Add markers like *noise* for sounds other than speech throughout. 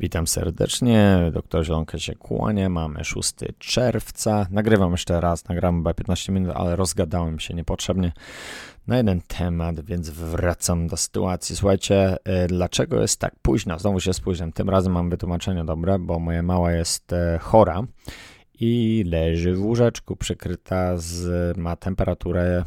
Witam serdecznie, doktor Zielonka się kłania, mamy 6 czerwca, nagrywam jeszcze raz, nagram chyba 15 minut, ale rozgadałem się niepotrzebnie na jeden temat, więc wracam do sytuacji. Słuchajcie, e, dlaczego jest tak późno? Znowu się spóźniam, tym razem mam wytłumaczenie dobre, bo moja mała jest e, chora i leży w łóżeczku przykryta z, ma temperaturę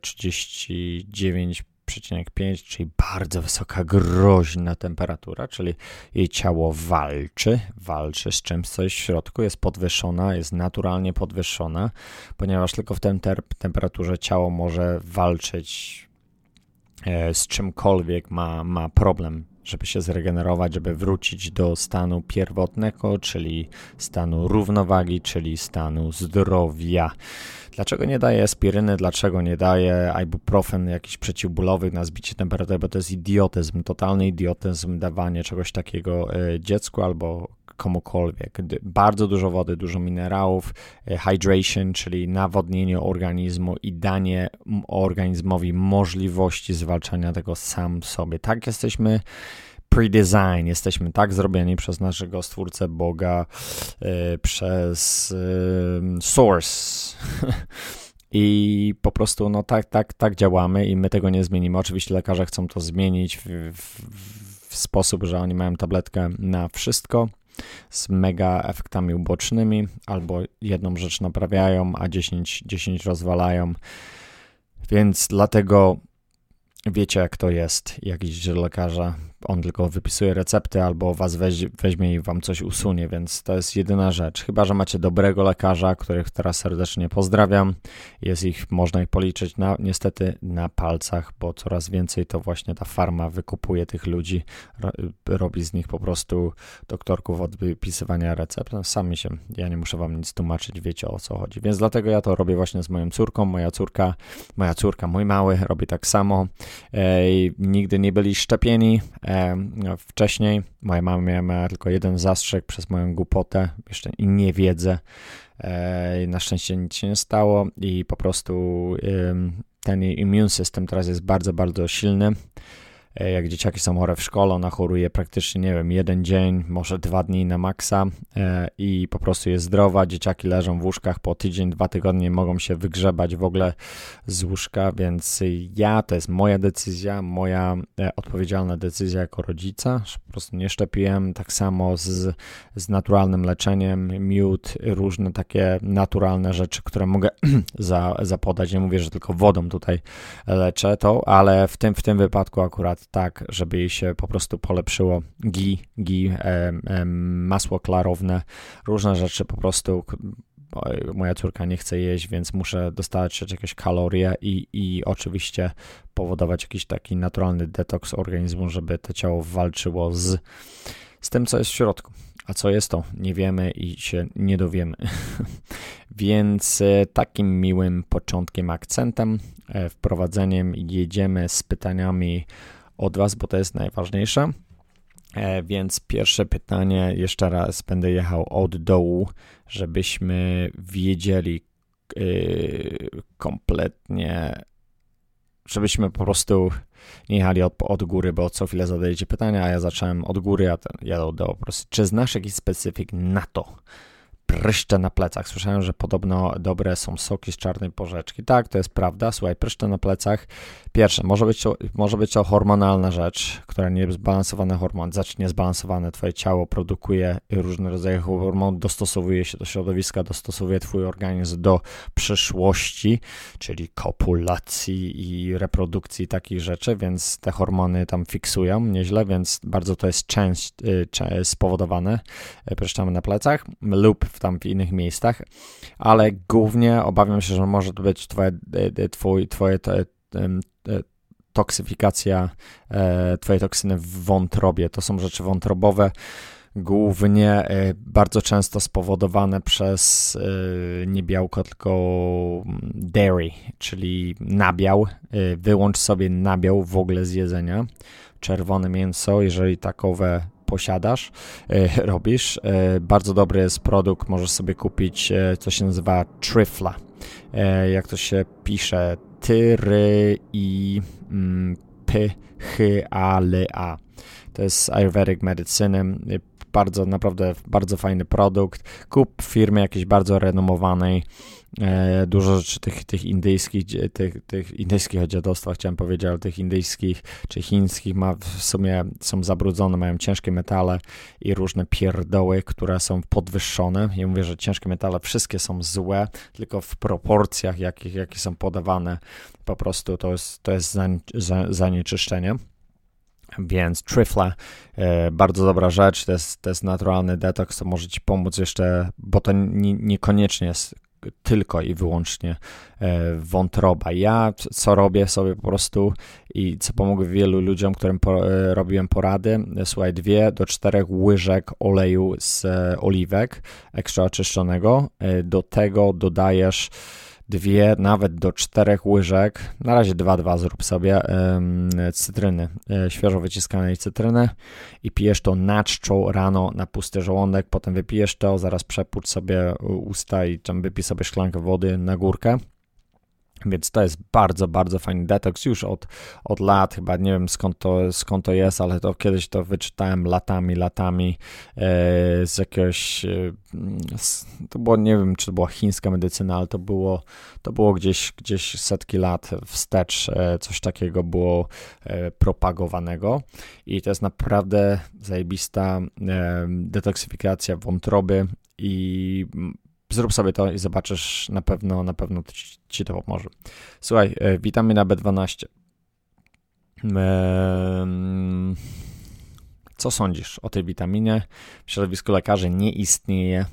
39 e, 5, czyli bardzo wysoka, groźna temperatura, czyli jej ciało walczy, walczy z czymś, co jest w środku, jest podwyższona, jest naturalnie podwyższona, ponieważ tylko w tej temperaturze ciało może walczyć e, z czymkolwiek, ma, ma problem żeby się zregenerować, żeby wrócić do stanu pierwotnego, czyli stanu równowagi, czyli stanu zdrowia. Dlaczego nie daje aspiryny, dlaczego nie daje ibuprofen jakiś przeciwbólowych na zbicie temperatury, bo to jest idiotyzm, totalny idiotyzm dawanie czegoś takiego e, dziecku albo komukolwiek. Bardzo dużo wody, dużo minerałów, e, hydration, czyli nawodnienie organizmu i danie organizmowi możliwości zwalczania tego sam sobie. Tak jesteśmy pre-design, jesteśmy tak zrobieni przez naszego stwórcę Boga, yy, przez yy, Source. *laughs* I po prostu no tak, tak, tak działamy i my tego nie zmienimy. Oczywiście lekarze chcą to zmienić w, w, w sposób, że oni mają tabletkę na wszystko z mega efektami ubocznymi, albo jedną rzecz naprawiają, a 10, 10 rozwalają. Więc dlatego wiecie, jak to jest, jak idziecie lekarza, on tylko wypisuje recepty albo was weź, weźmie i wam coś usunie, więc to jest jedyna rzecz. Chyba, że macie dobrego lekarza, których teraz serdecznie pozdrawiam. Jest ich, można ich policzyć na, niestety na palcach, bo coraz więcej to właśnie ta farma wykupuje tych ludzi, robi z nich po prostu doktorków od wypisywania recept. No, sami się, ja nie muszę wam nic tłumaczyć, wiecie o co chodzi. Więc dlatego ja to robię właśnie z moją córką. Moja córka, moja córka, mój mały robi tak samo. Ej, nigdy nie byli szczepieni wcześniej. Moja mama miała tylko jeden zastrzyk przez moją głupotę jeszcze i niewiedzę. Na szczęście nic się nie stało i po prostu ten immune system teraz jest bardzo, bardzo silny. E, jak dzieciaki są chore w szkole, ona choruje praktycznie, nie wiem, jeden dzień, może dwa dni na maksa e, i po prostu jest zdrowa. Dzieciaki leżą w łóżkach po tydzień, dwa tygodnie, mogą się wygrzebać w ogóle z łóżka, więc ja, to jest moja decyzja, moja e, odpowiedzialna decyzja jako rodzica, że po prostu nie szczepiłem. Tak samo z, z naturalnym leczeniem, miód, różne takie naturalne rzeczy, które mogę *clears throat* za, zapodać. Nie mówię, że tylko wodą tutaj leczę to, ale w tym, w tym wypadku akurat tak, żeby jej się po prostu polepszyło. Gi, gi, e, e, masło klarowne, różne rzeczy po prostu moja córka nie chce jeść, więc muszę dostarczyć jakieś kalorie i, i oczywiście powodować jakiś taki naturalny detoks organizmu, żeby to ciało walczyło z, z tym, co jest w środku. A co jest to? Nie wiemy i się nie dowiemy. *laughs* Więc e, takim miłym początkiem, akcentem, e, wprowadzeniem jedziemy z pytaniami od Was, bo to jest najważniejsze. E, więc pierwsze pytanie, jeszcze raz będę jechał od dołu, żebyśmy wiedzieli e, kompletnie, żebyśmy po prostu nie jechali od, od góry, bo co chwilę zadajecie pytania, a ja zacząłem od góry, a ten, ja od dołu po prostu. Czy znasz jakiś specyfik na to? pryszcze na plecach. Słyszałem, że podobno dobre są soki z czarnej porzeczki. Tak, to jest prawda. Słuchaj, pryszcze na plecach. Pierwsze, może być to, może być to hormonalna rzecz, która nie jest zbalansowany hormon, zacznie zbalansowane. Twoje ciało produkuje różne rodzaje hormonów, dostosowuje się do środowiska, dostosowuje twój organizm do przyszłości, czyli kopulacji i reprodukcji takich rzeczy, więc te hormony tam fiksują nieźle, więc bardzo to jest część, y, spowodowane y, pryszczami na plecach lub tam w innych miejscach, ale głównie obawiam się, że może to być twoje, e, e, twój, twoje te, toksyfikacja, e, twoje toksyny w wątrobie. To są rzeczy wątrobowe, głównie bardzo często spowodowane przez nie białko, tylko dairy, czyli nabiał. Wyłącz sobie nabiał w ogóle z jedzenia. Czerwone mięso, jeżeli takowe posiadasz, e, robisz. E, bardzo dobry jest produkt, możesz sobie kupić, e, co się nazywa Trifla. Jak to się pisze? Tyry i mm, p, h, a, a. to jest Ayurvedic Medicine, bardzo, naprawdę bardzo fajny produkt. Kup firmy jakiejś bardzo renomowanej, e, dużo rzeczy tych, tych indyjskich, tych, tych indyjskich dziadostwa, chciałem powiedzieć, ale tych indyjskich czy chińskich ma w sumie są zabrudzone, mają ciężkie metale i różne pierdoły, które są podwyższone. Ja mówię, że ciężkie metale wszystkie są złe, tylko w proporcjach, jakich, jakie są podawane, po prostu to jest, to jest zanieczyszczenie. Więc Trifla, e, bardzo dobra rzecz, to jest, to jest naturalny detoks, to może Ci pomóc jeszcze, bo to nie, niekoniecznie jest tylko i wyłącznie e, wątroba. Ja co robię sobie po prostu i co pomogę wielu ludziom, którym po, e, robiłem porady, słuchaj, dwie do czterech łyżek oleju z oliwek ekstra oczyszczonego, do tego dodajesz dwie, nawet do czterech łyżek, na razie dwa, dwa zrób sobie, cytryny, e, świeżo wyciskanej cytryny i pijesz to na czczo rano na pusty żołądek, potem wypijesz to, zaraz przepłucz sobie usta i tam wypij sobie szklankę wody na górkę więc to jest bardzo, bardzo fajny detoks już od, od lat, chyba nie wiem skąd to, skąd to jest, ale to kiedyś to wyczytałem latami, latami e, z jakiegoś, e, z, to było, nie wiem czy to była chińska medycyna, ale to było, to było gdzieś, gdzieś setki lat wstecz, e, coś takiego było e, propagowanego. I to jest naprawdę zajebista e, detoksyfikacja wątroby i zrób sobie to i zobaczysz, na pewno, na pewno ci, ci to pomoże. Słuchaj, e, witamina B12. Co sądzisz o tej witaminie? W środowisku lekarzy nie istnieje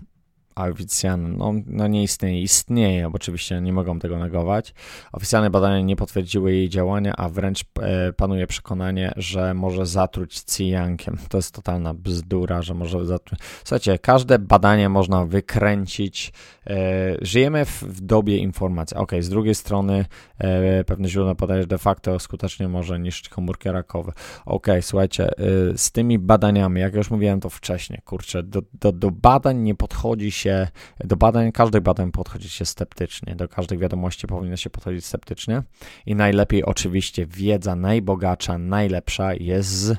oficjalne, no, no nie istnieje, istnieje, bo oczywiście nie mogą tego negować. Oficjalne badania nie potwierdziły jej działania, a wręcz e, panuje przekonanie, że może zatruć cyjankiem. To jest totalna bzdura, że może zatruć. Słuchajcie, każde badanie można wykręcić. E, żyjemy w, dobie informacji. Ok, z drugiej strony e, pewne źródła podają, że de facto skutecznie może niszczyć komórki rakowe. Ok, słuchajcie, z tymi badaniami, jak już mówiłem to wcześniej, kurczę, do, do, do badań nie podchodzi się się do badań, każdych badań podchodzi się sceptycznie, do każdej wiadomości powinno się podchodzić sceptycznie i najlepiej oczywiście wiedza najbogatsza, najlepsza jest z,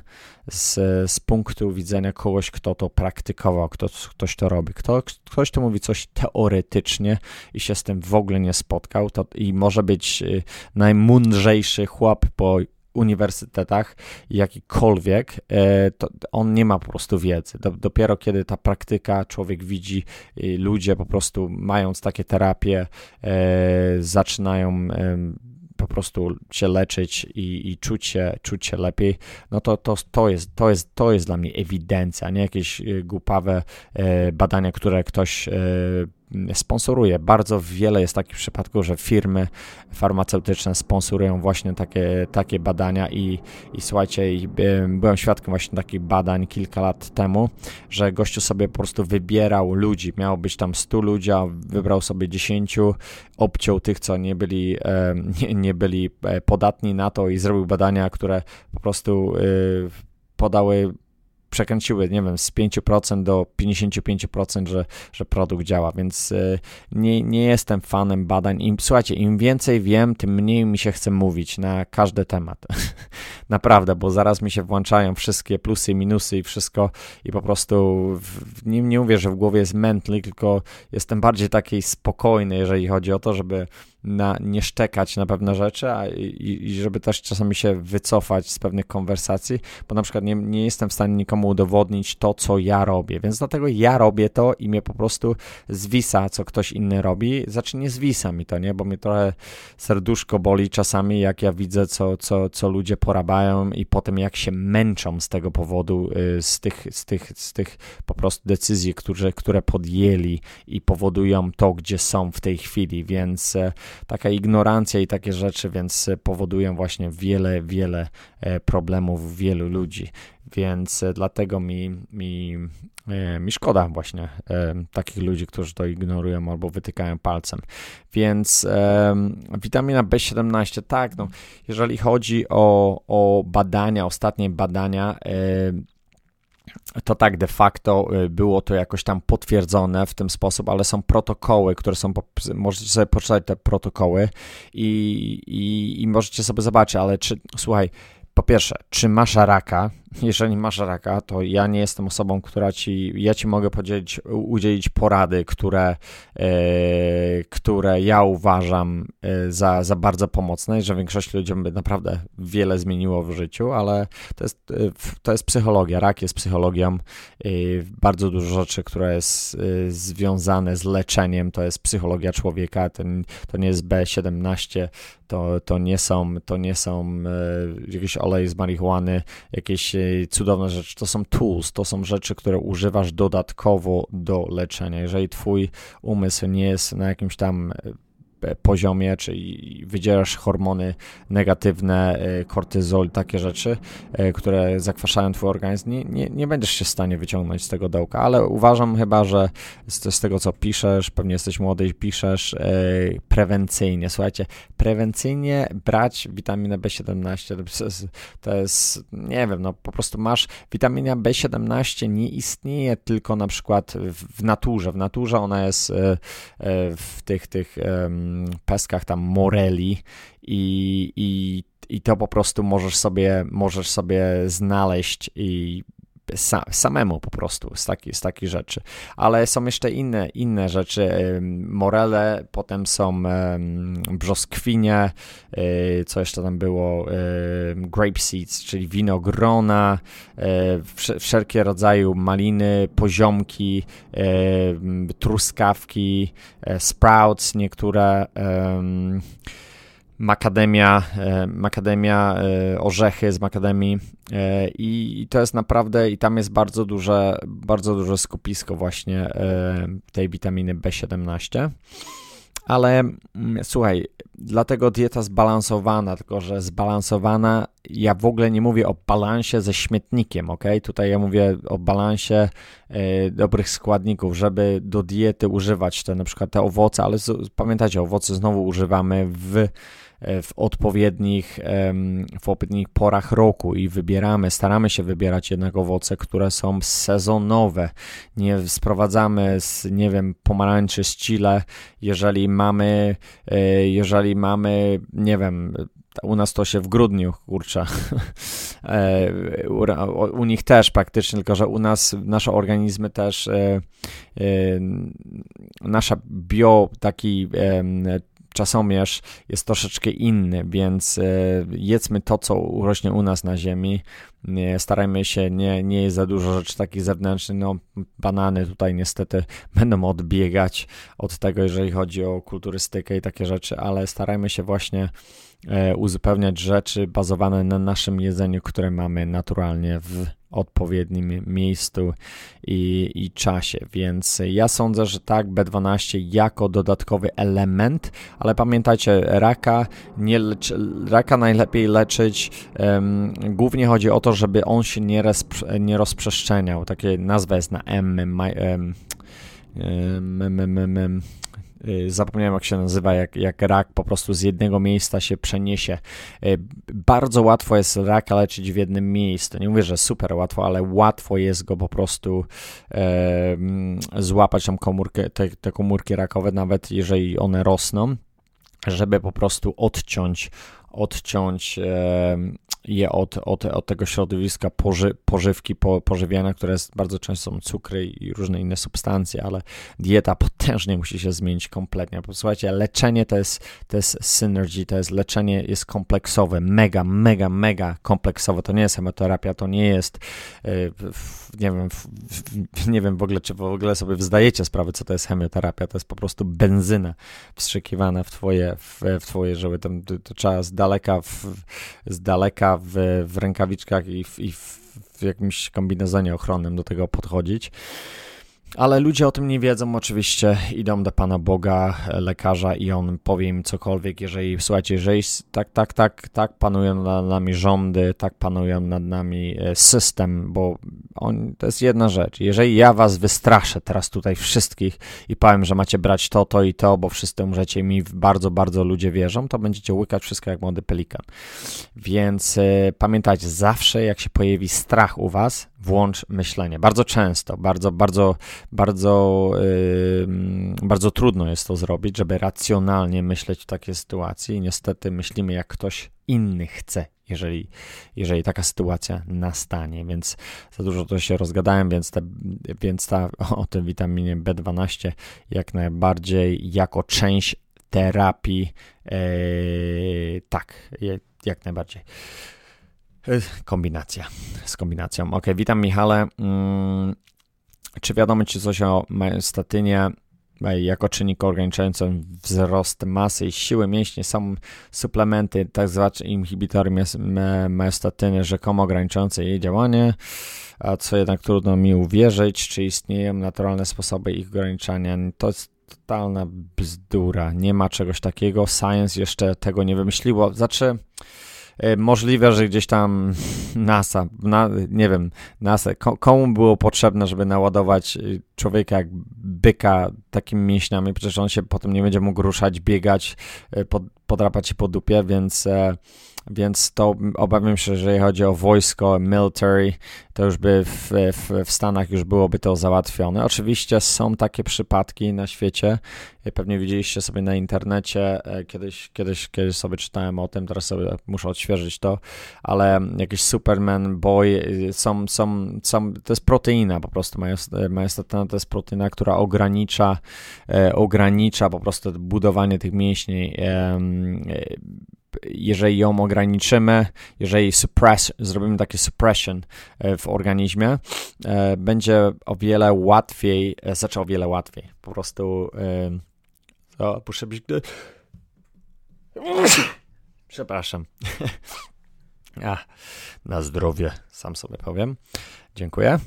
z, z punktu widzenia kogoś, kto to praktykował, kto, ktoś to robi. Kto, ktoś, kto mówi coś teoretycznie i się z tym w ogóle nie spotkał to, i może być y, najmądrzejszy chłop po uniwersytetach, jakikolwiek, e, to on nie ma po prostu wiedzy. Dopiero kiedy ta praktyka, człowiek widzi, y, ludzie po prostu mając takie terapie, e, zaczynają po prostu się leczyć i, i czuć, się, czuć się lepiej, no to, to, to, jest, to, jest, to jest dla mnie ewidencja, nie jakieś y, głupawe e, badania, które ktoś sponsoruje. Bardzo wiele jest takich przypadków, że firmy farmaceutyczne sponsorują właśnie takie, takie badania i, i słuchajcie, i byłem świadkiem właśnie takich badań kilka lat temu, że gościu sobie po prostu wybierał ludzi. Miało być tam 100 ludzi, a wybrał sobie 10, obciął tych, co nie byli, nie, nie byli e, podatni na to i zrobił badania, które po prostu podały przekręciły, nie wiem, z 5% do 55%, że, że produkt działa, więc e, nie, nie jestem fanem badań. I słuchajcie, im więcej wiem, tym mniej mi się chce mówić na każdy temat. *laughs* Naprawdę, bo zaraz mi się włączają wszystkie plusy, minusy i wszystko i po prostu w, nie, nie mówię, że w głowie jest mętlik, tylko jestem bardziej taki spokojny, jeżeli chodzi o to, żeby na, nie szczekać na pewne rzeczy a, i, i, żeby też czasami się wycofać z pewnych konwersacji, bo na przykład nie, nie jestem w stanie nikomu udowodnić to, co ja robię, więc dlatego ja robię to i mnie po prostu zwisa, co ktoś inny robi, znaczy nie zwisa mi to, nie, bo mnie trochę serduszko boli czasami, jak ja widzę, co, co, co ludzie porabiają i potem jak się męczą z tego powodu, y, z tych, z tych, z tych po prostu decyzji, które, które podjęli i powodują to, gdzie są w tej chwili, więc e, taka ignorancja i takie rzeczy, więc powodują właśnie wiele, wiele e, problemów wielu ludzi. Więc e, dlatego mi, mi, e, mi szkoda właśnie takich ludzi, którzy to ignorują albo wytykają palcem. Więc witamina B17, tak, no, jeżeli chodzi o, o badania, ostatnie badania, to tak de facto y, było to jakoś tam potwierdzone w ten sposób, ale są protokoły, które są, możecie sobie poczytać te protokoły i, i, i możecie sobie zobaczyć, ale czy, słuchaj, po pierwsze, czy masz raka? Jeżeli masz raka, to ja nie jestem osobą, która ci, ja ci mogę podzielić, udzielić porady, które, e, które ja uważam e, za, za bardzo pomocne i że większość ludziom by naprawdę wiele zmieniło w życiu, ale to jest, e, to jest psychologia. Rak jest psychologią. bardzo dużo rzeczy, które jest związane z leczeniem, to jest psychologia człowieka. Ten, to nie jest B17, to, to nie są, to nie są jakieś olej z marihuany, jakieś cudowne rzeczy. To są tools, to są rzeczy, które używasz dodatkowo do leczenia. Jeżeli twój umysł nie jest na jakimś tam poziomie, czyli wydzielasz hormony negatywne, e, kortyzol, takie rzeczy, e, które zakwaszają twój organizm, nie, nie, nie będziesz się w stanie wyciągnąć z tego dołka, ale uważam chyba, że z, z tego, co piszesz, pewnie jesteś młody i piszesz, prewencyjnie, słuchajcie, prewencyjnie brać witaminę B17, to jest, nie wiem, no po prostu masz, witamina B17 nie istnieje tylko na przykład w, w naturze, w naturze ona jest w tych, tych peskach tam moreli i, i, i to po prostu możesz sobie, możesz sobie znaleźć i sa, samemu po prostu z, taki, z takich rzeczy. Ale są jeszcze inne, inne rzeczy. Morele, potem są brzoskwinie, y, co jeszcze tam było? Grape seeds, czyli winogrona, y, wszelkie rodzaju maliny, poziomki, truskawki, e, sprouts niektóre makademia, e, makademia, e, orzechy z makademii e, i to jest naprawdę, i tam jest bardzo duże, bardzo duże skupisko właśnie tej witaminy B17. Ale mm, słuchaj, dlatego dieta zbalansowana, tylko że zbalansowana, ja w ogóle nie mówię o balansie ze śmietnikiem, ok? Tutaj ja mówię o balansie e, dobrych składników, żeby do diety używać te na przykład te owoce, ale z, pamiętajcie, owoce znowu używamy w E, w odpowiednich, w odpowiednich porach roku i wybieramy, staramy się wybierać jednak owoce, które są sezonowe. Nie sprowadzamy z, nie wiem, pomarańczy z Chile, jeżeli mamy, e, jeżeli mamy, nie wiem, u nas to się w grudniu, kurczę. *laughs* E, u, u, nich też praktycznie, tylko że u nas nasze organizmy też, nasza bio taki czasomierz jest troszeczkę inny, więc e, jedzmy to, co urośnie u nas na ziemi. Starajmy się, nie, nie jest za dużo rzeczy takich zewnętrznych. No, banany tutaj niestety *laughs* będą odbiegać od tego, jeżeli chodzi o kulturystykę i takie rzeczy, ale starajmy się właśnie e, uzupełniać rzeczy bazowane na naszym jedzeniu, które mamy naturalnie w odpowiednim miejscu i, i czasie. Więc ja sądzę, że tak, B12 jako dodatkowy element, ale pamiętajcie, raka, nie leczy, raka najlepiej leczyć. Um, głównie chodzi o to, żeby on się nie, nie rozprzestrzeniał. Takie nazwa jest na M. My, um, um, zapomniałem jak się nazywa, jak, jak rak po prostu z jednego miejsca się przeniesie. Y, bardzo łatwo jest raka leczyć w jednym miejscu. Nie mówię, że super łatwo, ale łatwo jest go po prostu e, złapać tą komórkę, te, te komórki rakowe, nawet jeżeli one rosną żeby po prostu odciąć, odciąć je od, od, od tego środowiska poży, pożywki, po, pożywiania, które jest, bardzo często są cukry i różne inne substancje, ale dieta potężnie musi się zmienić kompletnie. Posłuchajcie, leczenie to jest, to jest synergy, to jest leczenie jest kompleksowe, mega, mega, mega kompleksowe. To nie jest chemoterapia, to nie jest e, nie wiem, nie wiem w ogóle, czy w ogóle sobie zdajecie sprawę, co to jest chemioterapia. To jest po prostu benzyna wstrzykiwana w twoje, w, w twoje żyły. To, to trzeba z daleka, w, z daleka w, w rękawiczkach i, w, i w, jakimś kombinezonie ochronnym do tego podchodzić. Ale ludzie o tym nie wiedzą, oczywiście idą do Pana Boga, lekarza i on powie im cokolwiek, jeżeli, słuchajcie, jeżeli tak, tak, tak, tak panują nad nami rządy, tak panują nad nami e, system, bo on, to jest jedna rzecz. Jeżeli ja was wystraszę teraz tutaj wszystkich i powiem, że macie brać to, to i to, bo wszyscy umrzecie mi bardzo, bardzo ludzie wierzą, to będziecie łykać wszystko jak młody pelikan. Więc y, pamiętajcie, zawsze jak się pojawi strach u was, włącz myślenie. Bardzo często, bardzo, bardzo, bardzo, bardzo trudno jest to zrobić, żeby racjonalnie myśleć w takiej sytuacji. Niestety myślimy jak ktoś inny chce jeżeli, jeżeli taka sytuacja nastanie, więc za dużo to się rozgadałem, więc, te, więc ta, o tym witaminie B12 jak najbardziej jako część terapii, e, tak, jak najbardziej. E, kombinacja, z kombinacją. Ok, witam Michale. Czy wiadomo Ci coś o statynie? jako czynnik ograniczający wzrost masy i siły mięśni są suplementy, tak zwane inhibitory myostatyny, rzekomo ograniczające jej działanie, a co jednak trudno mi uwierzyć, czy istnieją naturalne sposoby ich ograniczania. To jest totalna bzdura, nie ma czegoś takiego, science jeszcze tego nie wymyśliło. Znaczy, E, możliwe, że gdzieś tam NASA, na, nie wiem, NASA, komu było potrzebne, żeby naładować y, człowieka jak byka takimi mięśniami, przecież on się potem nie będzie mógł ruszać, biegać, e, pod, podrapać się po dupie, więc e, więc to obawiam się, że jeżeli chodzi o wojsko, military, to już by w, w, w, Stanach już byłoby to załatwione. Oczywiście są takie przypadki na świecie, pewnie widzieliście sobie na internecie, e, kiedyś, kiedyś, kiedyś sobie czytałem o tym, teraz sobie muszę odświeżyć to, ale jakiś Superman, Boy, y, są, są, są, to jest proteina po prostu, majestatyna to jest proteina, która ogranicza, e, ogranicza po prostu budowanie tych mięśni jeżeli ją ograniczymy, jeżeli suppress, zrobimy takie suppression e, w organizmie, e, będzie o wiele łatwiej, e, znaczy o wiele łatwiej, po prostu o, muszę być... Przepraszam. *laughs* A, na zdrowie, sam sobie powiem. Dziękuję.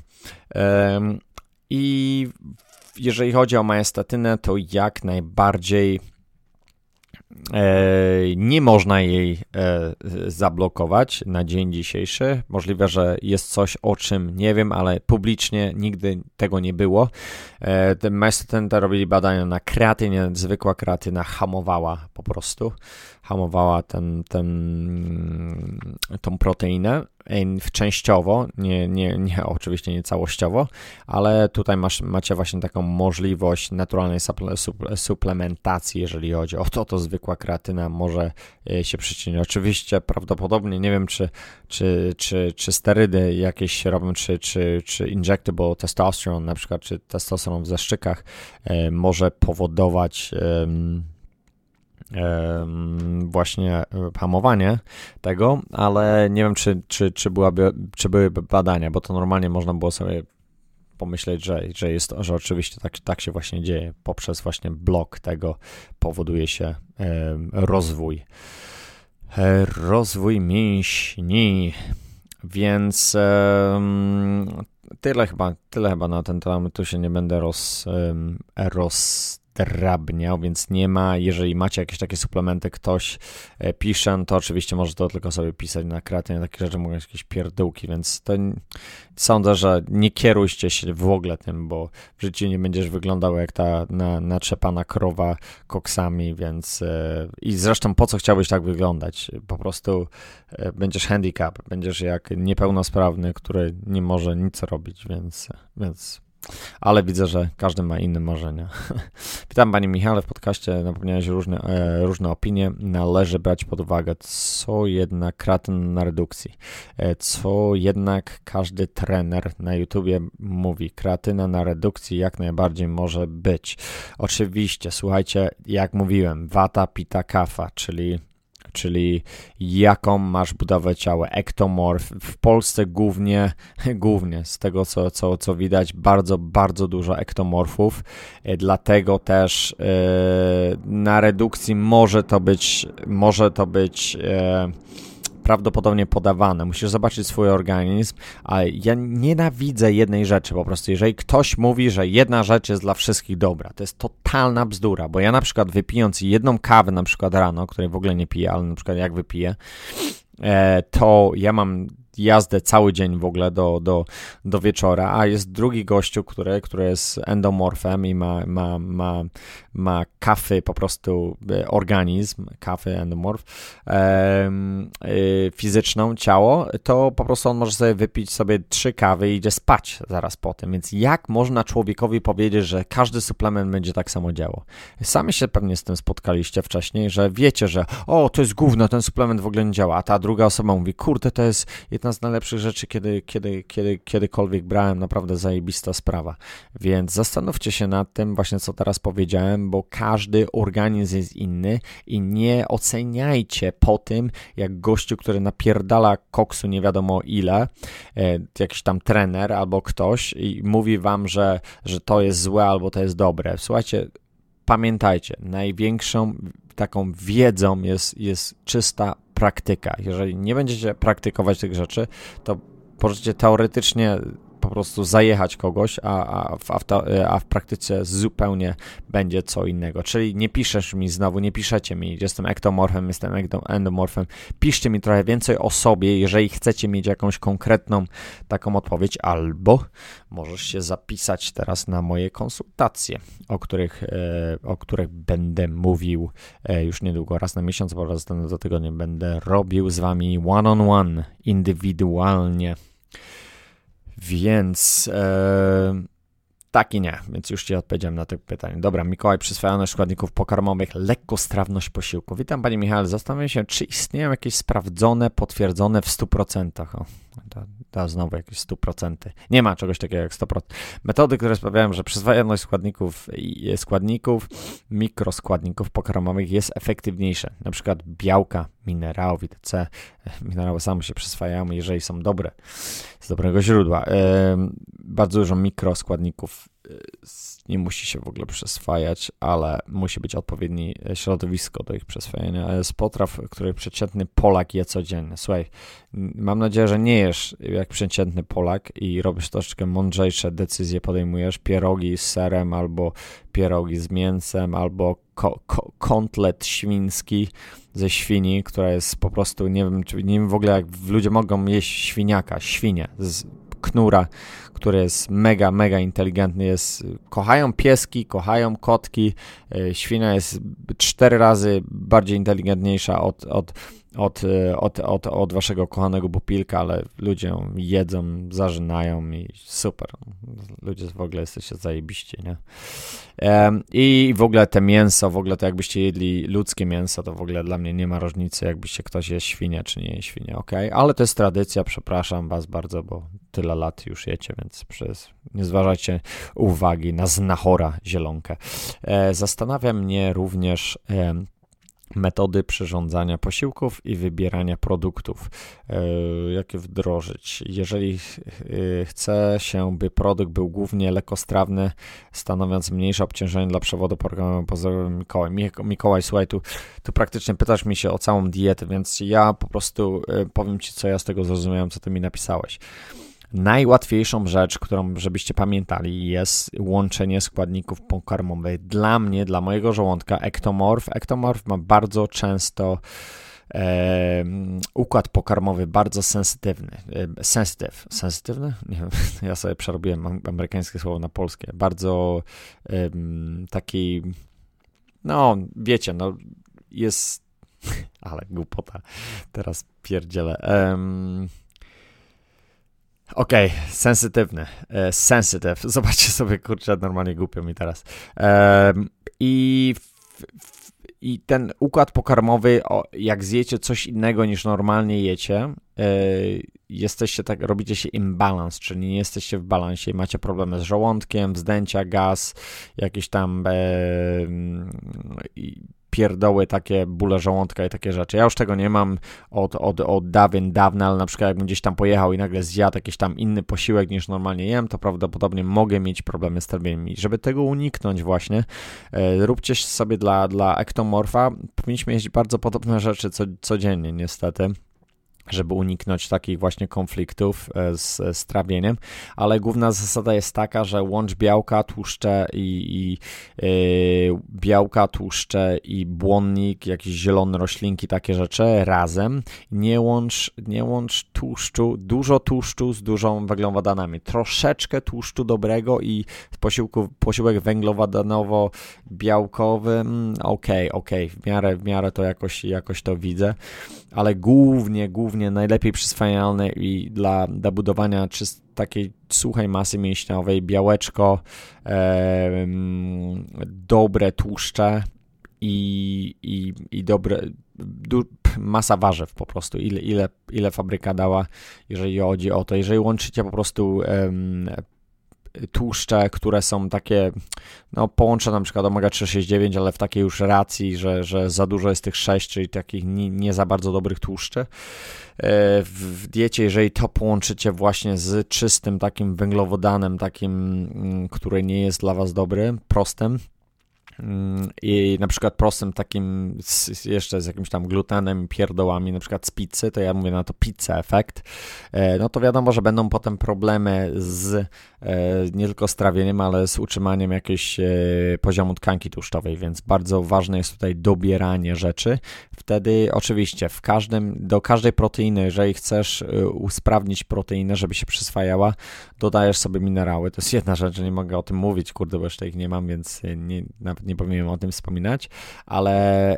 I jeżeli chodzi o majestatynę, to jak najbardziej nie można jej e, zablokować na dzień dzisiejszy. Możliwe, że jest coś, o czym nie wiem, ale publicznie nigdy tego nie było. E, ten robili badania na kreatynie, zwykła kreatyna hamowała po prostu hamowała ten, ten, tą proteinę częściowo, nie, nie, nie, *laughs* oczywiście nie całościowo, ale tutaj masz, macie właśnie taką możliwość naturalnej suple, suplementacji, jeżeli chodzi o to, to zwykła kreatyna może e, się przyczynić. Oczywiście prawdopodobnie, nie wiem czy, czy, czy, czy sterydy jakieś robią, czy, czy, czy injectable testosterone na przykład, czy testosteron w zaszczykach e, może powodować właśnie e, hamowanie tego, ale nie wiem, czy, czy, czy, byłaby, czy były badania, bo to normalnie można było sobie pomyśleć, że, że jest że oczywiście tak, tak się właśnie dzieje. Poprzez właśnie blok tego powoduje się rozwój. E, rozwój mięśni. Więc tyle chyba, tyle chyba na ten temat. Tu się nie będę roz, roz drabniał, więc nie ma, jeżeli macie jakieś takie suplementy, ktoś e, pisze, to oczywiście może to tylko sobie pisać na kreatynie, takie rzeczy mogą być jakieś pierdółki, więc to sądzę, że nie kierujcie się w ogóle tym, bo w życiu nie będziesz wyglądał jak ta na, naczepana krowa koksami, więc e, i zresztą po co chciałbyś tak wyglądać? Po prostu e, będziesz handicap, będziesz jak niepełnosprawny, który nie może nic robić, więc, więc ale widzę, że każdy ma inne marzenia. *laughs* Witam Panie Michale w podcaście, napomniałeś różne, e, różne opinie. Należy brać pod uwagę, co jednak kratyn na redukcji, e, co jednak każdy trener na YouTubie mówi. Kreatyna na redukcji jak najbardziej może być. Oczywiście, słuchajcie, jak mówiłem, wata, pita, kafa, czyli czyli jaką masz budowę ciała, ektomorf. W Polsce głównie, *laughs* głównie z tego co, co, co widać, bardzo, bardzo dużo ektomorfów, e, dlatego też yy, na redukcji może to być, może to być yy, prawdopodobnie podawane. Musisz zobaczyć swój organizm, ale ja nienawidzę jednej rzeczy po prostu. Jeżeli ktoś mówi, że jedna rzecz jest dla wszystkich dobra, to jest totalna bzdura, bo ja na przykład wypijąc jedną kawę na przykład rano, której w ogóle nie piję, ale na przykład jak wypiję, e, to ja mam jazdę cały dzień w ogóle do, do, do wieczora, a jest drugi gościu, który, który jest endomorfem i ma, ma, ma, ma kafy, po prostu e, organizm, kafy, endomorf, e, fizyczną, ciało, to po prostu on może sobie wypić sobie trzy kawy i idzie spać zaraz po tym. Więc jak można człowiekowi powiedzieć, że każdy suplement będzie tak samo działał? Sami się pewnie z tym spotkaliście wcześniej, że wiecie, że o, to jest gówno, ten suplement w ogóle nie działa, a ta druga osoba mówi, kurde, to jest jedna z najlepszych rzeczy, kiedy, kiedy, kiedy, kiedykolwiek brałem, naprawdę zajebista sprawa. Więc zastanówcie się nad tym, właśnie co teraz powiedziałem, bo każdy organizm jest inny i nie oceniajcie po tym, jak gościu, który napierdala koksu nie wiadomo ile, e, jakiś tam trener albo ktoś i mówi wam, że, że to jest złe albo to jest dobre. Słuchajcie, pamiętajcie, największą taką wiedzą jest, jest czysta praktyka. Jeżeli nie będziecie praktykować tych rzeczy, to możecie teoretycznie po prostu zajechać kogoś, a, a, w, a, w, praktyce zupełnie będzie co innego. Czyli nie piszesz mi znowu, nie piszecie mi, jestem ektomorfem, jestem endomorfem. Piszcie mi trochę więcej o sobie, jeżeli chcecie mieć jakąś konkretną taką odpowiedź, albo możesz się zapisać teraz na moje konsultacje, o których, e, o których będę mówił e, już niedługo, raz na miesiąc, bo raz do tygodnia będę robił z wami one-on-one, on one, indywidualnie. Więc e, tak i nie, więc już Ci odpowiedziałem na to pytanie. Dobra, Mikołaj, przyswajalność składników pokarmowych, lekkostrawność posiłku. Witam Panie Michale, zastanawiam się, czy istnieją jakieś sprawdzone, potwierdzone w 100%. O, to, to znowu jakieś 100%. Nie ma czegoś takiego jak 100%. Metody, które sprawiają, że przyswajalność składników, składników, mikroskładników pokarmowych jest efektywniejsza. Na przykład białka, minerałów, etc. Minerały same się przyswajają, jeżeli są dobre, z dobrego źródła. Bardzo dużo mikroskładników nie musi się w ogóle przyswajać, ale musi być odpowiednie środowisko do ich przyswajania. Jest potraw, który przeciętny Polak je codziennie. Słuchaj, mam nadzieję, że nie jesz jak przeciętny Polak i robisz troszeczkę mądrzejsze decyzje, podejmujesz pierogi z serem albo pierogi z mięsem albo ko ko świński ze świni, która jest po prostu, nie wiem, czy, nie wiem w ogóle jak ludzie mogą jeść świniaka, świnie z knura, który jest mega, mega inteligentny, jest, kochają pieski, kochają kotki, e, świnia jest cztery razy bardziej inteligentniejsza od, od od, e, od, od, od waszego kochanego bupilka, ale ludzie jedzą, zażynają i super. Ludzie w ogóle jesteście zajebiście, nie? I w ogóle te mięso, w ogóle to jakbyście jedli ludzkie mięso, to w ogóle dla mnie nie ma różnicy, jakbyście ktoś jest świnia, czy nie świnia, ok? Ale to jest tradycja, przepraszam was bardzo, bo tyle lat już jecie, więc przez, nie zważajcie uwagi na znachora zielonkę. E, zastanawia mnie również metody przyrządzania posiłków i wybierania produktów, e, jakie wdrożyć. Jeżeli e, chce się, by produkt był głównie lekostrawny, stanowiąc mniejsze obciążenie dla przewodu pozdrawiam Mikołaj. Mikołaj, słuchaj, tu, tu praktycznie pytasz mi się o całą dietę, więc ja po prostu e, powiem Ci, co ja z tego zrozumiałem, co Ty mi napisałeś. Najłatwiejszą rzecz, którą żebyście pamiętali, jest łączenie składników pokarmowych. Dla mnie, dla mojego żołądka, ektomorf. Ektomorf ma bardzo często e, układ pokarmowy bardzo sensytywny. E, sensytyw. Sensytywny? Nie wiem, *laughs* ja sobie przerobiłem amerykańskie słowo na polskie. Bardzo e, taki, no wiecie, no jest, *laughs* ale głupota, teraz pierdzielę. Okej, okay, sensytywny. E, sensitive. *laughs* Zobaczcie sobie, kurczę, normalnie głupio mi teraz. E, I i ten układ pokarmowy, o, jak zjecie coś innego niż normalnie jecie, e, jesteście tak, robicie się imbalans, czyli nie jesteście w balansie, macie problemy z żołądkiem, wzdęcia, gaz, jakieś tam e, pierdoły, takie bóle żołądka i takie rzeczy. Ja już tego nie mam od, od, od dawien dawna, ale na przykład jakbym gdzieś tam pojechał i nagle zjadł jakiś tam inny posiłek niż normalnie jem, to prawdopodobnie mogę mieć problemy z trawieniem. I żeby tego uniknąć właśnie, e, róbcie sobie dla, dla ektomorfa, powinniśmy jeść bardzo podobne rzeczy co, codziennie niestety żeby uniknąć takich właśnie konfliktów e, z, z trawieniem, ale główna zasada jest taka, że łącz białka, tłuszcze i, i yy, białka, tłuszcze i błonnik, jakieś zielone roślinki, takie rzeczy razem. Nie łącz, nie łącz tłuszczu, dużo tłuszczu z dużą węglowodanami. Troszeczkę tłuszczu dobrego i posiłku, posiłek węglowodanowo-białkowy, okej, ok, ok, w miarę, w miarę to jakoś, jakoś to widzę, ale głównie, głównie najlepiej przyswajalne i dla, dla budowania czyst, takiej suchej masy mięśniowej, białeczko, e, dobre tłuszcze i, i, i dobre, du, masa warzyw po prostu, ile, ile, ile fabryka dała, jeżeli chodzi o to. Jeżeli łączycie po prostu tłuszcze, które są takie, no połączę na przykład omega-369, ale w takiej już racji, że, że za dużo jest tych 6, czyli takich nie, nie za bardzo dobrych tłuszczy. E, w diecie, jeżeli to połączycie właśnie z czystym takim węglowodanem, takim, mm, który nie jest dla Was dobry, prostym, i na przykład prostym takim z, jeszcze z jakimś tam glutenem, pierdołami, na przykład z pizzy, to ja mówię na to pizza efekt, e, no to wiadomo, że będą potem problemy z e, nie tylko z trawieniem, ale z utrzymaniem jakiegoś e, poziomu tkanki tłuszczowej, więc bardzo ważne jest tutaj dobieranie rzeczy. Wtedy oczywiście w każdym, do każdej proteiny, jeżeli chcesz usprawnić proteinę, żeby się przyswajała, dodajesz sobie minerały. To jest jedna rzecz, nie mogę o tym mówić, kurde, bo jeszcze ich nie mam, więc nie, nawet nie powinienem o tym wspominać, ale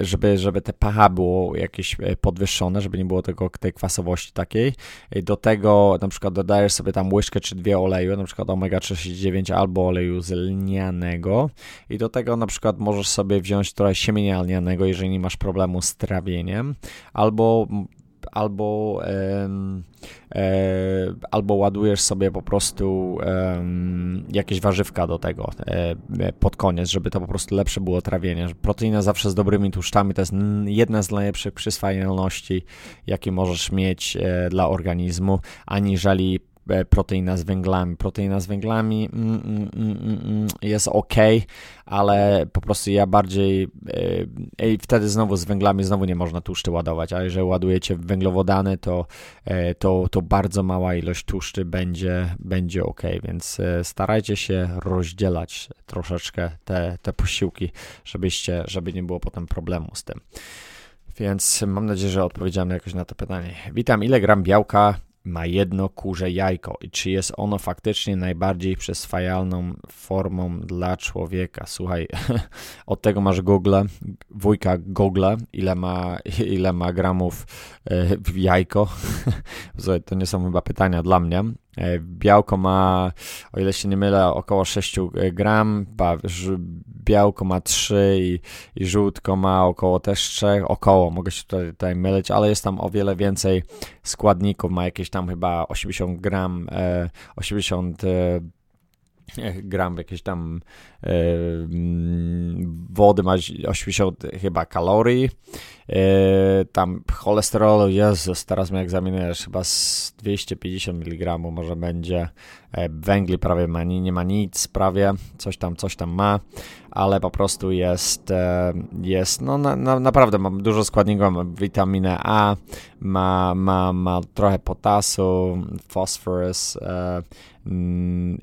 żeby, żeby te pH było jakieś e, podwyższone, żeby nie było tego, tej kwasowości takiej. Do tego na przykład dodajesz sobie tam łyżkę czy dwie oleju, na przykład omega-39 albo oleju z lnianego i do tego na przykład możesz sobie wziąć trochę siemienia lnianego, jeżeli nie masz problemu z trawieniem, albo albo, e, albo ładujesz sobie po prostu jakieś warzywka do tego e, pod koniec, żeby to po prostu lepsze było trawienie. Proteina zawsze z dobrymi tłuszczami to jest jedna z najlepszych przyswajalności, jakie możesz mieć e, dla organizmu, aniżeli E, proteina z węglami. Proteina z węglami mm, mm, mm, mm, mm jest ok, ale po prostu ja bardziej e, i wtedy znowu z węglami znowu nie można tłuszczy ładować, a jeżeli ładujecie węglowodany, to, e, to, to bardzo mała ilość tłuszczy będzie, będzie ok, więc starajcie się rozdzielać troszeczkę te, te posiłki, żebyście, żeby nie było potem problemu z tym. Więc mam nadzieję, że odpowiedziałem jakoś na to pytanie. Witam, ile gram białka ma jedno kurze jajko i czy jest ono faktycznie najbardziej przyswajalną formą dla człowieka. Słuchaj, *laughs* od tego masz Google, wujka Google, ile ma, *laughs* ile ma gramów e, w jajko. *laughs* Słuchaj, to nie są chyba pytania dla mnie. E, białko ma, o ile się nie mylę, około 6 gram, białko ma 3 i, i żółtko ma około też 3, około, mogę się tutaj, tutaj mylić, ale jest tam o wiele więcej składników, ma jakieś tam chyba 80 gram, 80 e, e, gram jakieś tam wody ma 80 chyba kalorii, tam cholesterolu, Jezus, teraz mnie egzaminujesz, chyba z 250 mg może będzie, węgli prawie ma, nie ma nic prawie, coś tam, coś tam ma, ale po prostu jest, jest no na, na, naprawdę mam dużo składników, ma witaminę A, ma, ma, ma trochę potasu, fosforus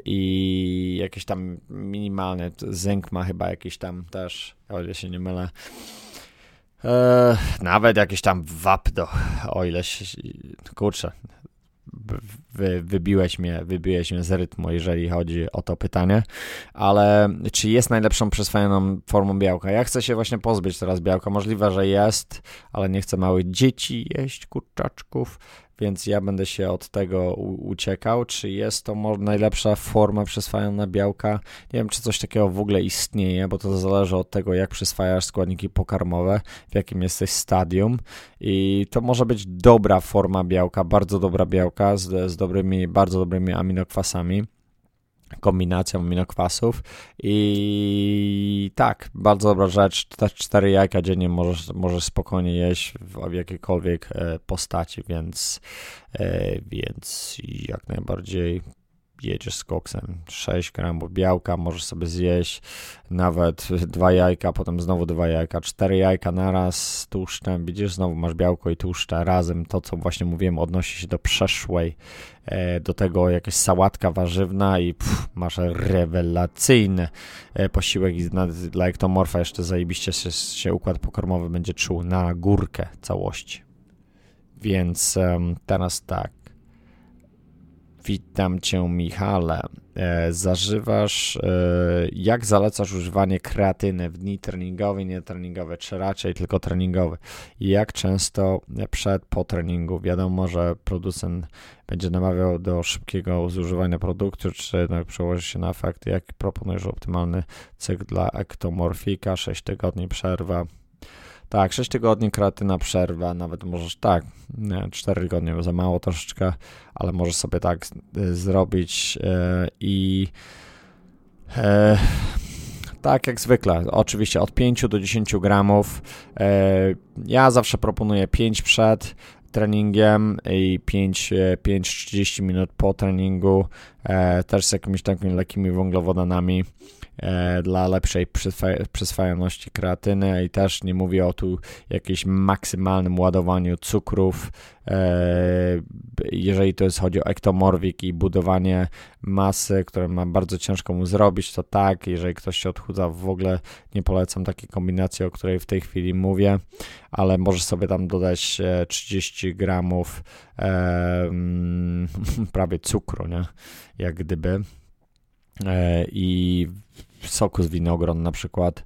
i jakieś tam minimalne Zynk ma chyba jakiś tam też, o ile się nie mylę. Eee, nawet jakieś tam wapno, o ile się, kurczę, wy, wybiłeś, mnie, wybiłeś mnie z rytmu, jeżeli chodzi o to pytanie, ale czy jest najlepszą przyswajaną formą białka? Ja chcę się właśnie pozbyć teraz białka, możliwe, że jest, ale nie chcę małych dzieci jeść kurczaczków, więc ja będę się od tego uciekał. Czy jest to najlepsza forma przyswajania białka? Nie wiem, czy coś takiego w ogóle istnieje, bo to zależy od tego, jak przyswajasz składniki pokarmowe, w jakim jesteś stadium i to może być dobra forma białka, bardzo dobra białka z, z dobrymi, bardzo dobrymi aminokwasami kombinacją aminokwasów. I tak, bardzo dobra rzecz, te cztery jajka dziennie możesz, możesz spokojnie jeść w, jakiejkolwiek e, postaci, więc, e, więc jak najbardziej jedziesz z koksem. 6 gramów białka możesz sobie zjeść, nawet dwa jajka, potem znowu dwa jajka, cztery jajka naraz z tłuszczem. Widzisz, znowu masz białko i tłuszcze razem. To, co właśnie mówiłem, odnosi się do przeszłej, e, do tego jakaś sałatka warzywna i pff, masz rewelacyjny e, posiłek i dla ektomorfa jeszcze zajebiście się, się układ pokarmowy będzie czuł na górkę całości. Więc um, teraz tak. Witam Cię, Michale. E, zażywasz, e, jak zalecasz używanie kreatyny w dni treningowe, nie treningowe, czy raczej tylko treningowe? I jak często przed, po treningu? Wiadomo, że producent będzie namawiał do szybkiego zużywania produktu, czy jednak przełoży się na efekt, jak proponujesz optymalny cykl dla ektomorfika, 6 tygodni przerwa, tak, 6 tygodni kreatyna przerwa, nawet możesz tak, nie, 4 tygodnie za mało troszeczkę, ale możesz sobie tak y, zrobić yy, i yy, tak jak zwykle, oczywiście od 5 do 10 gramów. Yy, ja zawsze proponuję 5 przed treningiem i 5-30 minut po treningu, też z jakimiś takimi lekkimi węglowodanami. E, dla lepszej przyswajalności kreatyny i też nie mówię o tu jakimś maksymalnym ładowaniu cukrów, e, jeżeli to jest chodzi o ektomorfik i budowanie masy, które ma bardzo ciężko mu zrobić, to tak, jeżeli ktoś się odchudza, w ogóle nie polecam takiej kombinacji, o której w tej chwili mówię, ale możesz sobie tam dodać 30 e, gramów e, *laughs* prawie cukru, nie? Jak gdyby. E, i soku z winogron na przykład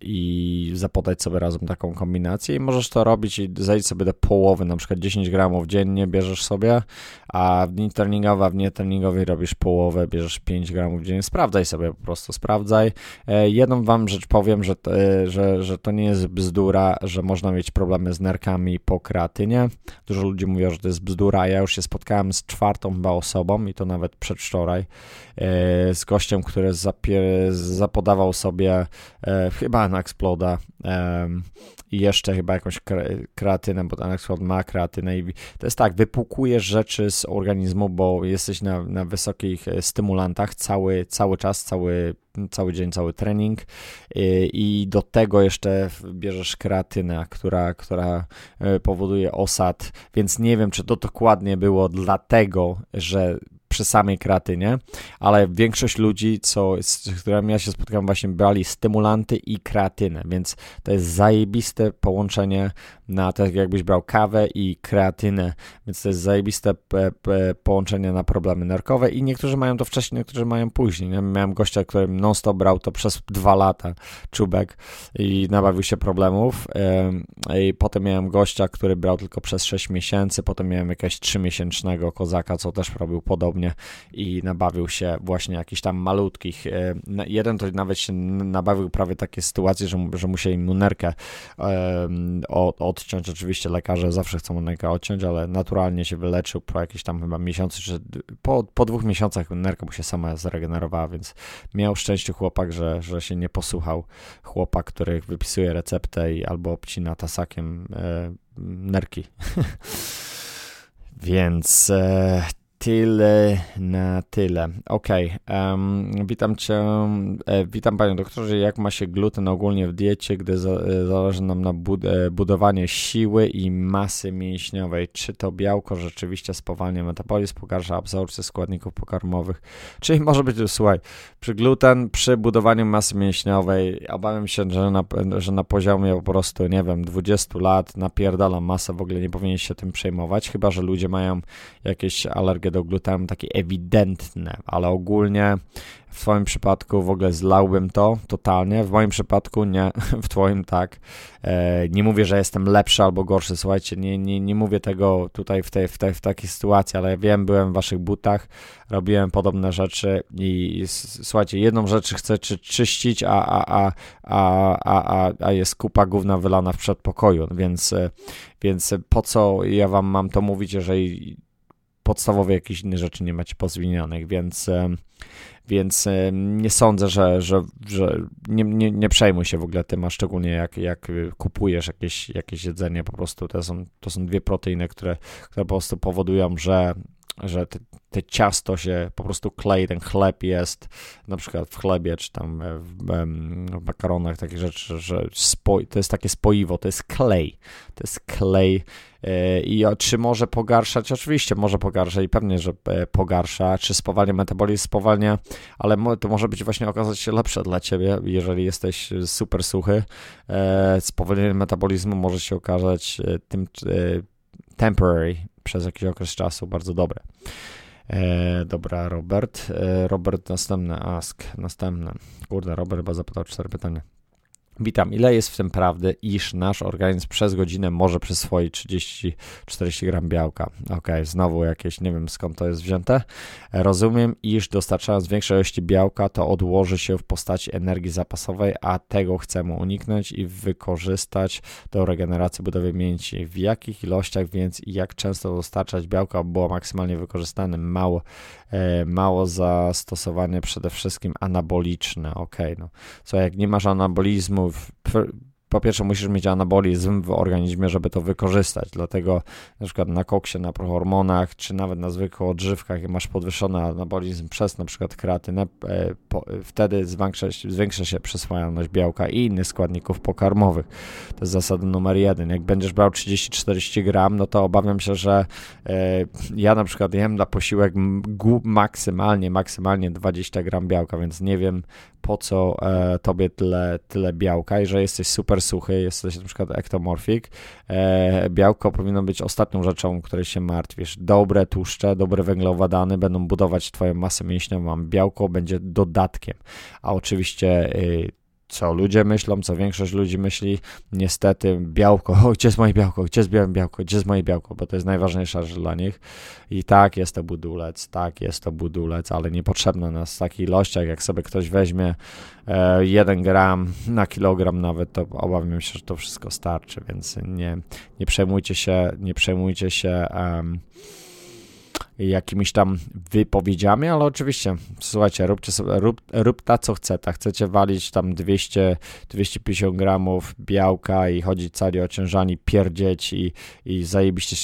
i zapodać sobie razem taką kombinację i możesz to robić i zejść sobie do połowy, na przykład 10 gramów dziennie bierzesz sobie, a w dni treningowe, a w dni treningowej robisz połowę, bierzesz 5 gramów dziennie, sprawdzaj sobie po prostu, sprawdzaj. E, jedną wam rzecz powiem, że, e, że, że to nie jest bzdura, że można mieć problemy z nerkami po kreatynie. Dużo ludzi mówi, że to jest bzdura, ja już się spotkałem z czwartą chyba osobą i to nawet przedwczoraj, e, z gościem, który zapodawał sobie e, chyba Anaxploda e, i jeszcze chyba jakąś kreatynę, bo Anaxplod ma kreatynę i to jest tak, wypłukujesz rzeczy z organizmu, bo jesteś na, na wysokich e, stymulantach cały, cały czas, cały cały dzień, cały trening i, i do tego jeszcze bierzesz kreatynę, która, która e, powoduje osad, więc nie wiem, czy to dokładnie było dlatego, że przy samej kreatynie, ale większość ludzi, co, z którymi ja się spotkałem, właśnie brali stymulanty i kreatynę, więc to jest zajebiste połączenie na tak jakbyś brał kawę i kreatynę, więc to jest zajebiste połączenie na problemy nerkowe i niektórzy mają to wcześniej, niektórzy mają później. Ja miałem gościa, który non-stop brał to przez dwa lata, czubek i nabawił się problemów i potem miałem gościa, który brał tylko przez 6 miesięcy, potem miałem jakiegoś 3-miesięcznego kozaka, co też robił podobnie i nabawił się właśnie jakichś tam malutkich. Jeden to nawet się nabawił prawie takie sytuacje, że, że musieli mu nerkę od, odciąć. Oczywiście lekarze zawsze chcą nerkę odciąć, ale naturalnie się wyleczył po jakiś tam chyba miesiącu, czy po, po dwóch miesiącach nerka mu się sama zregenerowała, więc miał szczęście chłopak, że, że się nie posłuchał chłopak, który wypisuje receptę i albo obcina tasakiem e, nerki. *laughs* Więc e, tyle na tyle. Ok, um, witam cię, e, witam panią doktorze. Jak ma się gluten ogólnie w diecie, gdy za, e, zależy nam na bud e, budowanie siły i masy mięśniowej? Czy to białko rzeczywiście spowalnia metabolizm, pogarsza absorpcję składników pokarmowych? Czyli może być, słuchaj, przy gluten, przy budowaniu masy mięśniowej, obawiam się, że na, że na poziomie po prostu, nie wiem, 20 lat napierdala masę, w ogóle nie powinien się tym przejmować, chyba, że ludzie mają jakieś alergie do glutenu takie ewidentne, ale ogólnie w Twoim przypadku w ogóle zlałbym to totalnie. W moim przypadku nie, *laughs* w Twoim tak. E, nie mówię, że jestem lepszy albo gorszy. Słuchajcie, nie, nie, nie mówię tego tutaj w, tej, w, tej, w takiej sytuacji, ale wiem, byłem w Waszych butach, robiłem podobne rzeczy i słuchajcie, jedną rzecz chcę czy, czyścić, a, a, a, a, a, a jest kupa gówna wylana w przedpokoju, więc, więc po co ja Wam mam to mówić, jeżeli podstawowe jakieś inne rzeczy nie macie pozwinionych, więc, więc nie sądzę, że, że, że nie, nie, nie przejmuj się w ogóle tym, a szczególnie jak, jak kupujesz jakieś, jakieś jedzenie, po prostu to są, to są dwie proteiny, które, które po prostu powodują, że że te, te, ciasto się po prostu klei, ten chleb jest na przykład w chlebie, czy tam w, w makaronach, takie rzeczy, że to jest takie spoiwo, to jest klej, to jest klej e, i czy może pogarszać? Oczywiście może pogarszać i pewnie, że e, pogarsza, czy spowalnia metabolizm, spowalnia, ale to może być właśnie okazać się lepsze dla ciebie, jeżeli jesteś super suchy, e, spowolnienie metabolizmu może się okazać tym temporary, przez jakiś okres czasu, bardzo dobre. E, dobra, Robert. E, Robert, następny ask. Następne. Kurde, Robert chyba zapytał cztery pytania. Witam. Ile jest w tym prawdy, iż nasz organizm przez godzinę może przyswoić 30-40 gram białka? Ok, znowu jakieś, nie wiem skąd to jest wzięte. Rozumiem, iż dostarczając większej ilości białka, to odłoży się w postaci energii zapasowej, a tego chcemy uniknąć i wykorzystać do regeneracji budowy mięśni. W jakich ilościach więc i jak często dostarczać białka było maksymalnie wykorzystane? Mało, e, mało zastosowanie przede wszystkim anaboliczne. Ok, no. Co jak nie masz anabolizmu, for po pierwsze musisz mieć anabolizm w organizmie, żeby to wykorzystać, dlatego na przykład na koksie, na prohormonach, czy nawet na zwykłych odżywkach, masz podwyższony anabolizm przez na przykład kreatynę, e, wtedy zwiększa, zwiększa się przyswajalność białka i innych składników pokarmowych. To jest zasada numer jeden. Jak będziesz brał 30-40 gram, no to obawiam się, że e, ja na przykład jem na posiłek maksymalnie, maksymalnie 20 gram białka, więc nie wiem po co e, tobie tyle, tyle białka i że jesteś super suchy, jesteś na przykład ektomorfik, e, białko powinno być ostatnią rzeczą, której się martwisz. Dobre tłuszcze, dobre węglowodany będą budować twoją masę mięśniową, białko będzie dodatkiem, a oczywiście y, co ludzie myślą, co większość ludzi myśli. Niestety białko, o, *laughs* gdzie jest moje białko, gdzie jest białe białko, gdzie jest moje białko, bo to jest najważniejsza rzecz dla nich. I tak, jest to budulec, tak, jest to budulec, ale niepotrzebne nas w takich ilościach, jak sobie ktoś weźmie e, 1 gram na kilogram nawet, to obawiam się, że to wszystko starczy, więc nie, nie przejmujcie się, nie przejmujcie się um, jakimiś tam wypowiedziami, ale oczywiście, słuchajcie, róbcie sobie, rób, rób ta co chce, tak chcecie walić tam 200, 250 gramów białka i chodzić cali ociężani, pierdzieć i, i zajebiście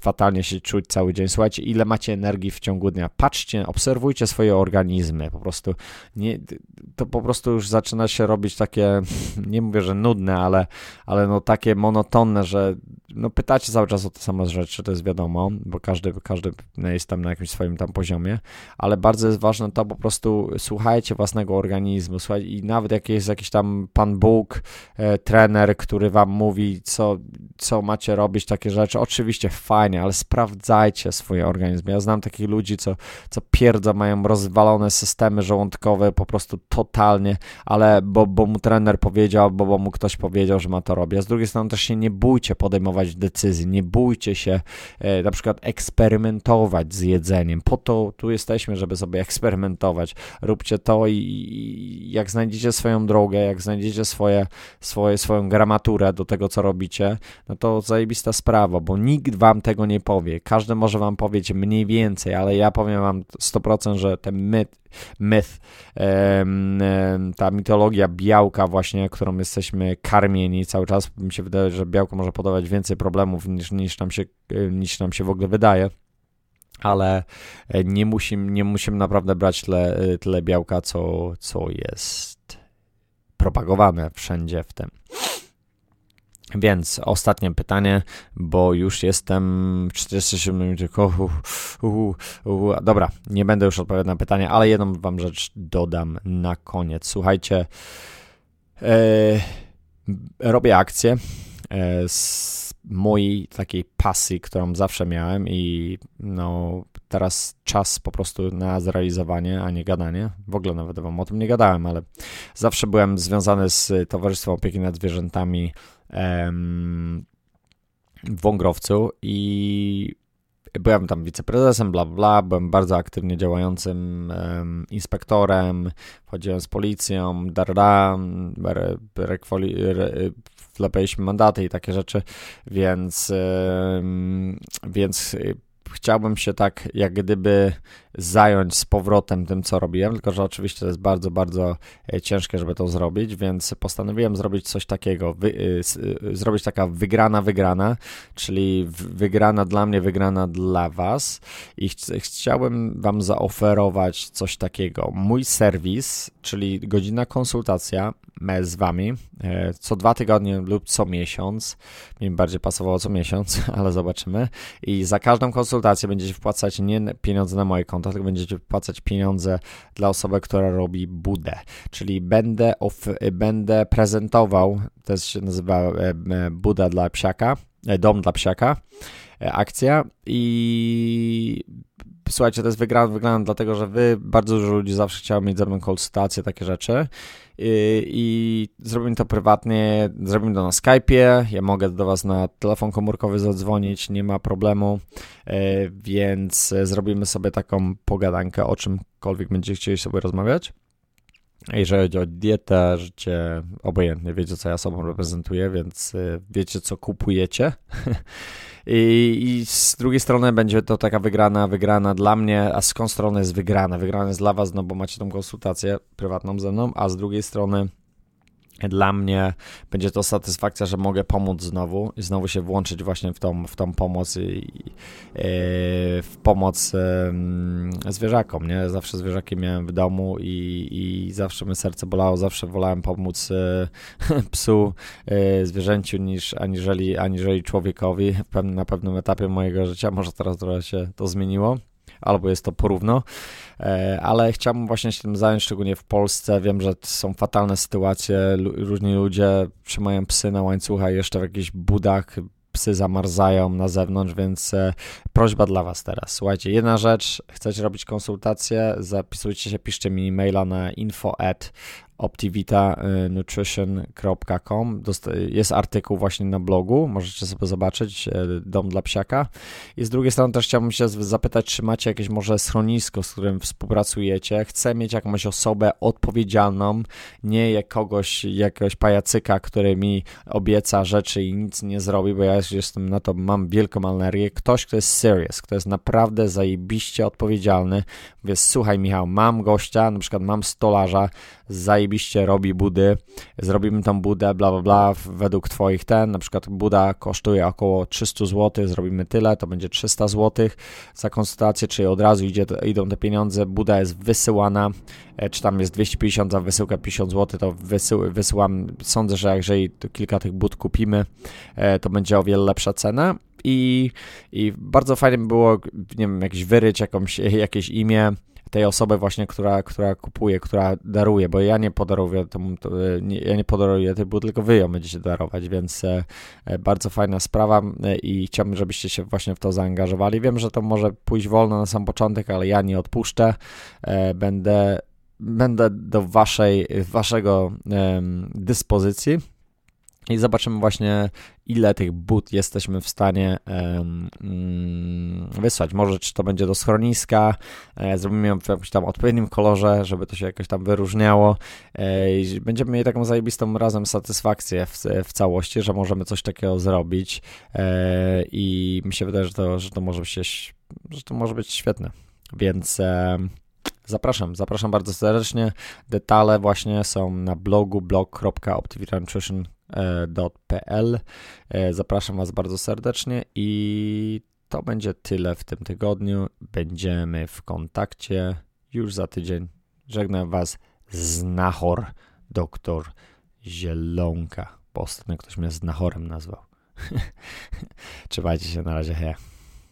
fatalnie się czuć cały dzień. Słuchajcie, ile macie energii w ciągu dnia. Patrzcie, obserwujcie swoje organizmy, po prostu nie, to po prostu już zaczyna się robić takie, nie mówię, że nudne, ale, ale no takie monotonne, że no pytacie cały czas o te same rzeczy, to jest wiadomo, bo każdy, każdy jest tam na jakimś swoim tam poziomie, ale bardzo jest ważne to po prostu słuchajcie własnego organizmu, i nawet jak jest jakiś tam Pan Bóg, e, trener, który wam mówi, co, co macie robić, takie rzeczy, oczywiście fajnie, ale sprawdzajcie swój organizm. Ja znam takich ludzi, co, co pierdza, mają rozwalone systemy żołądkowe po prostu totalnie, ale bo, bo mu trener powiedział, bo, bo mu ktoś powiedział, że ma to robić. A z drugiej strony też się nie bójcie podejmować decyzji, nie bójcie się e, na przykład eksperymentować z jedzeniem. Po to tu jesteśmy, żeby sobie eksperymentować. Róbcie to i, i jak znajdziecie swoją drogę, jak znajdziecie swoje, swoje, swoją gramaturę do tego, co robicie, no to zajebista sprawa, bo nikt wam tego nie powie. Każdy może wam powiedzieć mniej więcej, ale ja powiem wam 100%, że ten mit, myth, ta mitologia białka właśnie, którą jesteśmy karmieni cały czas, mi się wydaje, że białko może podawać więcej problemów niż, niż, nam, się, niż nam się w ogóle wydaje ale nie musimy, nie musimy naprawdę brać tyle, tyle białka, co, co jest propagowane wszędzie w tym. Więc ostatnie pytanie, bo już jestem 47 minut. Dobra, nie będę już odpowiadał na pytanie, ale jedną wam rzecz dodam na koniec. Słuchajcie, e, robię akcję e, z mojej takiej pasji, którą zawsze miałem i no teraz czas po prostu na zrealizowanie, a nie gadanie. W ogóle nawet wam o tym nie gadałem, ale zawsze byłem związany z Towarzystwem Opieki nad Zwierzętami w Wągrowcu i byłem tam wiceprezesem, bla, bla, byłem bardzo aktywnie działającym um, inspektorem, chodziłem z policją, darda, re, re, wlepiliśmy mandaty i takie rzeczy, więc, um, więc chciałbym się tak jak gdyby zająć z powrotem tym, co robiłem, tylko że oczywiście to jest bardzo, bardzo e, ciężkie, żeby to zrobić, więc postanowiłem zrobić coś takiego, wy, y, y, zrobić taka wygrana, wygrana, czyli wygrana dla mnie, wygrana dla Was i ch chciałbym Wam zaoferować coś takiego. Mój serwis, czyli godzina konsultacja z Wami e, co dwa tygodnie lub co miesiąc, mi bardziej pasowało co miesiąc, *laughs* ale zobaczymy i za każdą konsultację będziecie wpłacać nie pieniądze na moje konto, tylko będziecie wpłacać pieniądze dla osoby, która robi budę. Czyli będę, będę prezentował, to się nazywa Buda dla psiaka, e, dom dla psiaka, akcja i słuchajcie, to jest wygrane, wygrane dlatego, że wy, bardzo dużo ludzi zawsze chciało mieć ze mną konsultacje, takie rzeczy i, i zrobimy to prywatnie, zrobimy to na Skype'ie, ja mogę do was na telefon komórkowy zadzwonić, nie ma problemu, e, więc zrobimy sobie taką pogadankę o czymkolwiek będziecie chcieli sobie rozmawiać. Jeżeli chodzi o dietę, życie, obojętnie wiecie, co ja sobą reprezentuję, więc e, wiecie, co kupujecie. *laughs* I, z drugiej strony będzie to taka wygrana, wygrana dla mnie, a skąd strony jest wygrana? Wygrana jest dla was, no bo macie tą konsultację prywatną ze mną, a z drugiej strony dla mnie będzie to satysfakcja, że mogę pomóc znowu i znowu się włączyć właśnie w tą, w tą pomoc i, i e, w pomoc zwierzakom, nie? Zawsze zwierzaki miałem w domu i, i zawsze mnie serce bolało, zawsze wolałem pomóc e, *laughs* psu, e, zwierzęciu niż aniżeli, aniżeli człowiekowi na pewnym etapie mojego życia. Może teraz trochę się to zmieniło albo jest to porówno, e, ale chciałbym właśnie się tym zająć, szczególnie w Polsce. Wiem, że są fatalne sytuacje, różni ludzie trzymają psy na łańcuchach jeszcze w jakichś budach, psy zamarzają na zewnątrz, więc e, prośba dla Was teraz. Słuchajcie, jedna rzecz, chcecie robić konsultację, zapisujcie się, piszcie mi maila na info at optivitanutrition.com. Jest artykuł właśnie na blogu, możecie sobie zobaczyć, e, Dom dla Psiaka. I z drugiej strony też chciałbym się zapytać, czy macie jakieś może schronisko, z którym współpracujecie. Chcę mieć jakąś osobę odpowiedzialną, nie jak kogoś, jakiegoś pajacyka, który mi obieca rzeczy i nic nie zrobi, bo ja jestem na to, mam wielką malnerię. Ktoś, kto jest serious, kto jest naprawdę zajebiście odpowiedzialny. Mówię, słuchaj Michał, mam gościa, na przykład mam stolarza, zajebiście robi budy, zrobimy tą budę, bla, bla, bla, według twoich ten, na przykład buda kosztuje około 300 zł, zrobimy tyle, to będzie 300 zł za konsultację, czyli od razu idzie, idą te pieniądze, buda jest wysyłana, e, czy tam jest 250 za wysyłkę 50 zł, to wysył, wysyłam, sądzę, że jeżeli kilka tych bud kupimy, e, to będzie o wiele lepsza cena. I, I bardzo fajnie by było, nie wiem, jakiś wyryć jakąś, *laughs* jakieś imię, tej osoby właśnie, która, która kupuje, która daruje, bo ja nie podaruję, to, nie, ja nie podaruję typu, tylko wy ją będziecie darować, więc e, e, bardzo fajna sprawa e, i chciałbym, żebyście się właśnie w to zaangażowali. Wiem, że to może pójść wolno na sam początek, ale ja nie odpuszczę. E, będę, będę do waszej, waszego dyspozycji i zobaczymy właśnie, ile tych but jesteśmy w stanie um, wysłać. Może czy to będzie do schroniska, e, zrobimy ją w jakimś tam odpowiednim kolorze, żeby to się jakoś tam wyróżniało. E, i będziemy mieli taką zajebistą razem satysfakcję w, w całości, że możemy coś takiego zrobić. E, I mi się wydaje, że to, że to może być, że to może być świetne. Więc Zapraszam, zapraszam bardzo serdecznie. Detale właśnie są na blogu blog.optivitannutrition.pl. E, zapraszam Was bardzo serdecznie i to będzie tyle w tym tygodniu. Będziemy w kontakcie już za tydzień. Żegnam Was znachor, doktor Zielonka. Ostatnio ktoś mnie znachorem nazwał. *laughs* Trzymajcie się na razie, hej.